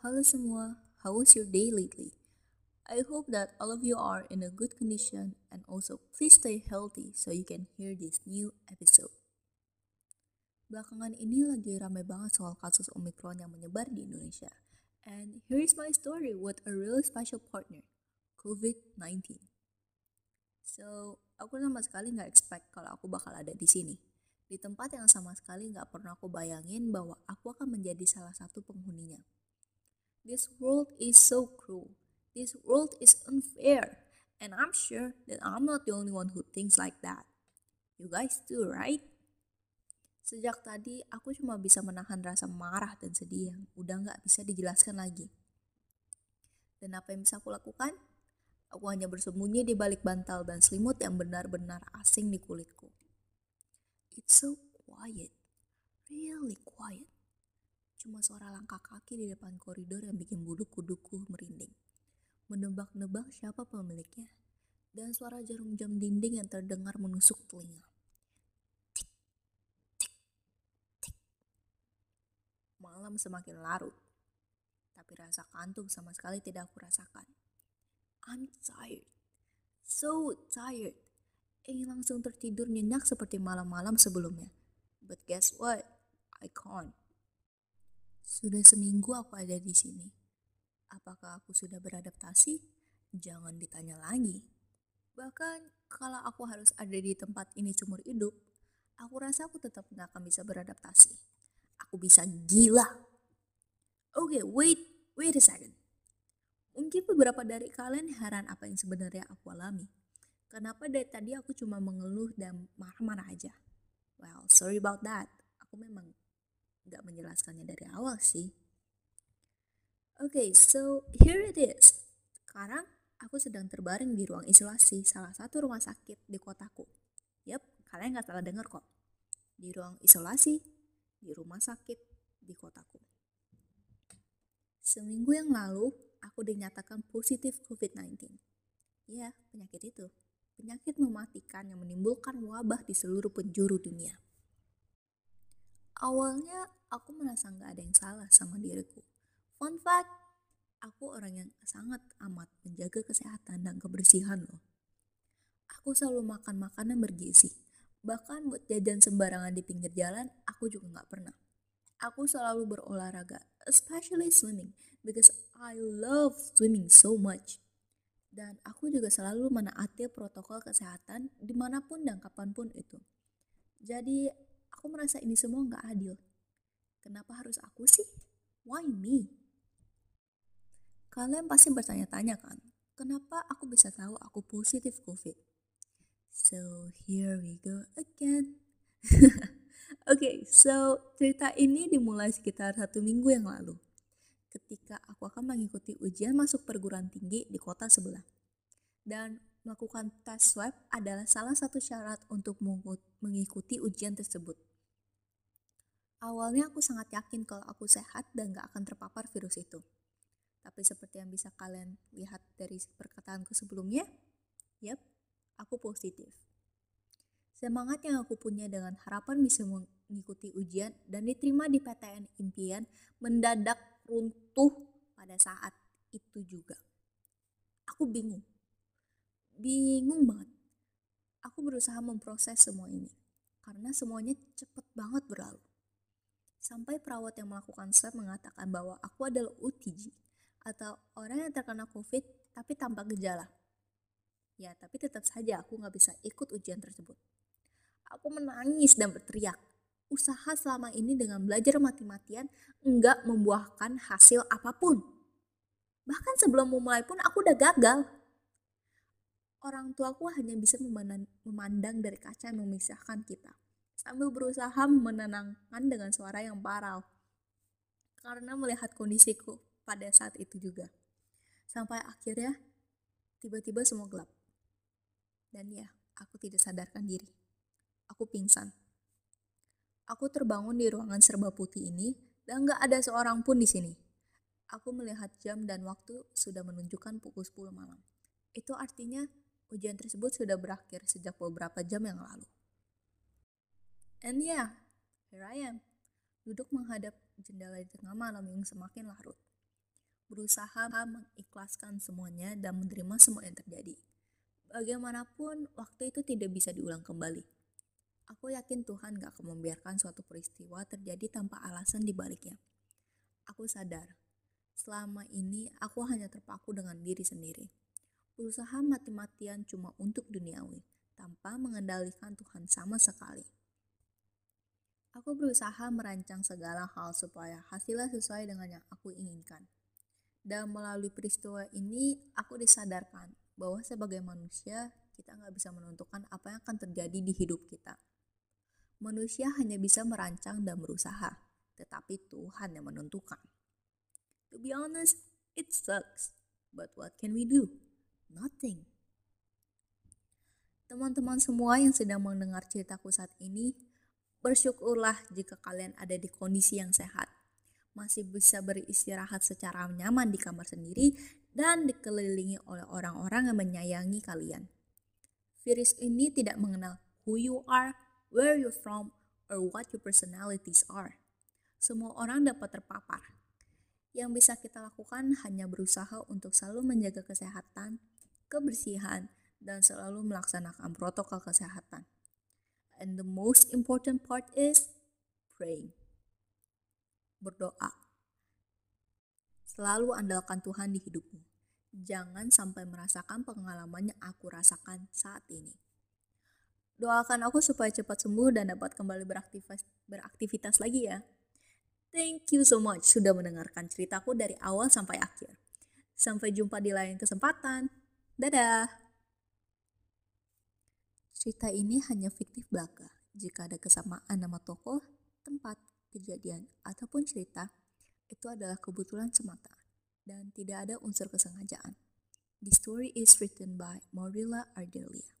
Halo semua, how was your day lately? I hope that all of you are in a good condition and also please stay healthy so you can hear this new episode. Belakangan ini lagi ramai banget soal kasus Omicron yang menyebar di Indonesia. And here is my story with a really special partner, COVID-19. So, aku sama sekali nggak expect kalau aku bakal ada di sini. Di tempat yang sama sekali nggak pernah aku bayangin bahwa aku akan menjadi salah satu penghuninya. This world is so cruel. This world is unfair. And I'm sure that I'm not the only one who thinks like that. You guys too, right? Sejak tadi aku cuma bisa menahan rasa marah dan sedih yang udah nggak bisa dijelaskan lagi. Dan apa yang bisa aku lakukan? Aku hanya bersembunyi di balik bantal dan selimut yang benar-benar asing di kulitku. It's so quiet, really quiet. Cuma suara langkah kaki di depan koridor yang bikin bulu kuduku merinding. Menebak-nebak siapa pemiliknya. Dan suara jarum jam dinding yang terdengar menusuk telinga. Malam semakin larut. Tapi rasa kantuk sama sekali tidak aku rasakan. I'm tired. So tired. Ingin langsung tertidur nyenyak seperti malam-malam sebelumnya. But guess what? I can't. Sudah seminggu aku ada di sini. Apakah aku sudah beradaptasi? Jangan ditanya lagi. Bahkan kalau aku harus ada di tempat ini seumur hidup, aku rasa aku tetap nggak akan bisa beradaptasi. Aku bisa gila. Oke, okay, wait, wait a second. Mungkin beberapa dari kalian heran apa yang sebenarnya aku alami. Kenapa dari tadi aku cuma mengeluh dan marah-marah aja? Well, sorry about that. Aku memang gak menjelaskannya dari awal sih. Oke, okay, so here it is. Sekarang aku sedang terbaring di ruang isolasi salah satu rumah sakit di kotaku. Yap, kalian gak salah dengar kok. Di ruang isolasi, di rumah sakit di kotaku. Seminggu yang lalu, aku dinyatakan positif COVID-19. Ya, penyakit itu. Penyakit mematikan yang menimbulkan wabah di seluruh penjuru dunia. Awalnya aku merasa nggak ada yang salah sama diriku. Fun fact, aku orang yang sangat amat menjaga kesehatan dan kebersihan loh. Aku selalu makan makanan bergizi. Bahkan buat jajan sembarangan di pinggir jalan, aku juga nggak pernah. Aku selalu berolahraga, especially swimming, because I love swimming so much. Dan aku juga selalu menaati protokol kesehatan di mana pun dan kapan pun itu. Jadi aku merasa ini semua nggak adil. Kenapa harus aku sih? Why me? Kalian pasti bertanya-tanya kan, kenapa aku bisa tahu aku positif COVID? So here we go again. Oke, okay, so cerita ini dimulai sekitar satu minggu yang lalu. Ketika aku akan mengikuti ujian masuk perguruan tinggi di kota sebelah. Dan melakukan tes swab adalah salah satu syarat untuk mengikuti ujian tersebut. Awalnya aku sangat yakin kalau aku sehat dan gak akan terpapar virus itu. Tapi seperti yang bisa kalian lihat dari perkataanku sebelumnya, yap, aku positif. Semangat yang aku punya dengan harapan bisa mengikuti ujian dan diterima di PTN impian mendadak runtuh pada saat itu juga. Aku bingung. Bingung banget. Aku berusaha memproses semua ini karena semuanya cepet banget berlalu. Sampai perawat yang melakukan swab mengatakan bahwa aku adalah OTG atau orang yang terkena COVID tapi tanpa gejala. Ya, tapi tetap saja aku nggak bisa ikut ujian tersebut. Aku menangis dan berteriak. Usaha selama ini dengan belajar mati-matian enggak membuahkan hasil apa pun. Bahkan sebelum memulai pun aku udah gagal. Orang tuaku hanya bisa memandang dari kaca yang memisahkan kita. Sambil berusaha menenangkan dengan suara yang parau. Karena melihat kondisiku pada saat itu juga. Sampai akhirnya tiba-tiba semua gelap. Dan ya, aku tidak sadarkan diri aku pingsan. Aku terbangun di ruangan serba putih ini dan gak ada seorang pun di sini. Aku melihat jam dan waktu sudah menunjukkan pukul 10 malam. Itu artinya ujian tersebut sudah berakhir sejak beberapa jam yang lalu. And yeah, here I am. Duduk menghadap jendela di tengah malam yang semakin larut. berusaha mengikhlaskan semuanya dan menerima semua yang terjadi. Bagaimanapun, waktu itu tidak bisa diulang kembali. Aku yakin Tuhan gak akan membiarkan suatu peristiwa terjadi tanpa alasan di baliknya. Aku sadar, selama ini aku hanya terpaku dengan diri sendiri. Berusaha mati-matian cuma untuk duniawi, tanpa mengendalikan Tuhan sama sekali. Aku berusaha merancang segala hal supaya hasilnya sesuai dengan yang aku inginkan. Dan melalui peristiwa ini, aku disadarkan bahwa sebagai manusia, kita nggak bisa menentukan apa yang akan terjadi di hidup kita. Manusia hanya bisa merancang dan berusaha, tetapi Tuhan yang menentukan. To be honest, it sucks. But what can we do? Nothing. Teman-teman semua yang sedang mendengar ceritaku saat ini, Bersyukurlah jika kalian ada di kondisi yang sehat, masih bisa beristirahat secara nyaman di kamar sendiri, dan dikelilingi oleh orang-orang yang menyayangi kalian. Virus ini tidak mengenal who you are, where you're from, or what your personalities are. Semua orang dapat terpapar. Yang bisa kita lakukan hanya berusaha untuk selalu menjaga kesehatan, kebersihan, dan selalu melaksanakan protokol kesehatan. And the most important part is praying. Berdoa. Selalu andalkan Tuhan di hidupmu. Jangan sampai merasakan pengalaman yang aku rasakan saat ini. Doakan aku supaya cepat sembuh dan dapat kembali beraktivitas, beraktivitas lagi ya. Thank you so much sudah mendengarkan ceritaku dari awal sampai akhir. Sampai jumpa di lain kesempatan. Dadah! Cerita ini hanya fiktif belaka. Jika ada kesamaan nama tokoh, tempat, kejadian, ataupun cerita, itu adalah kebetulan semata dan tidak ada unsur kesengajaan. The story is written by Morilla Ardelia.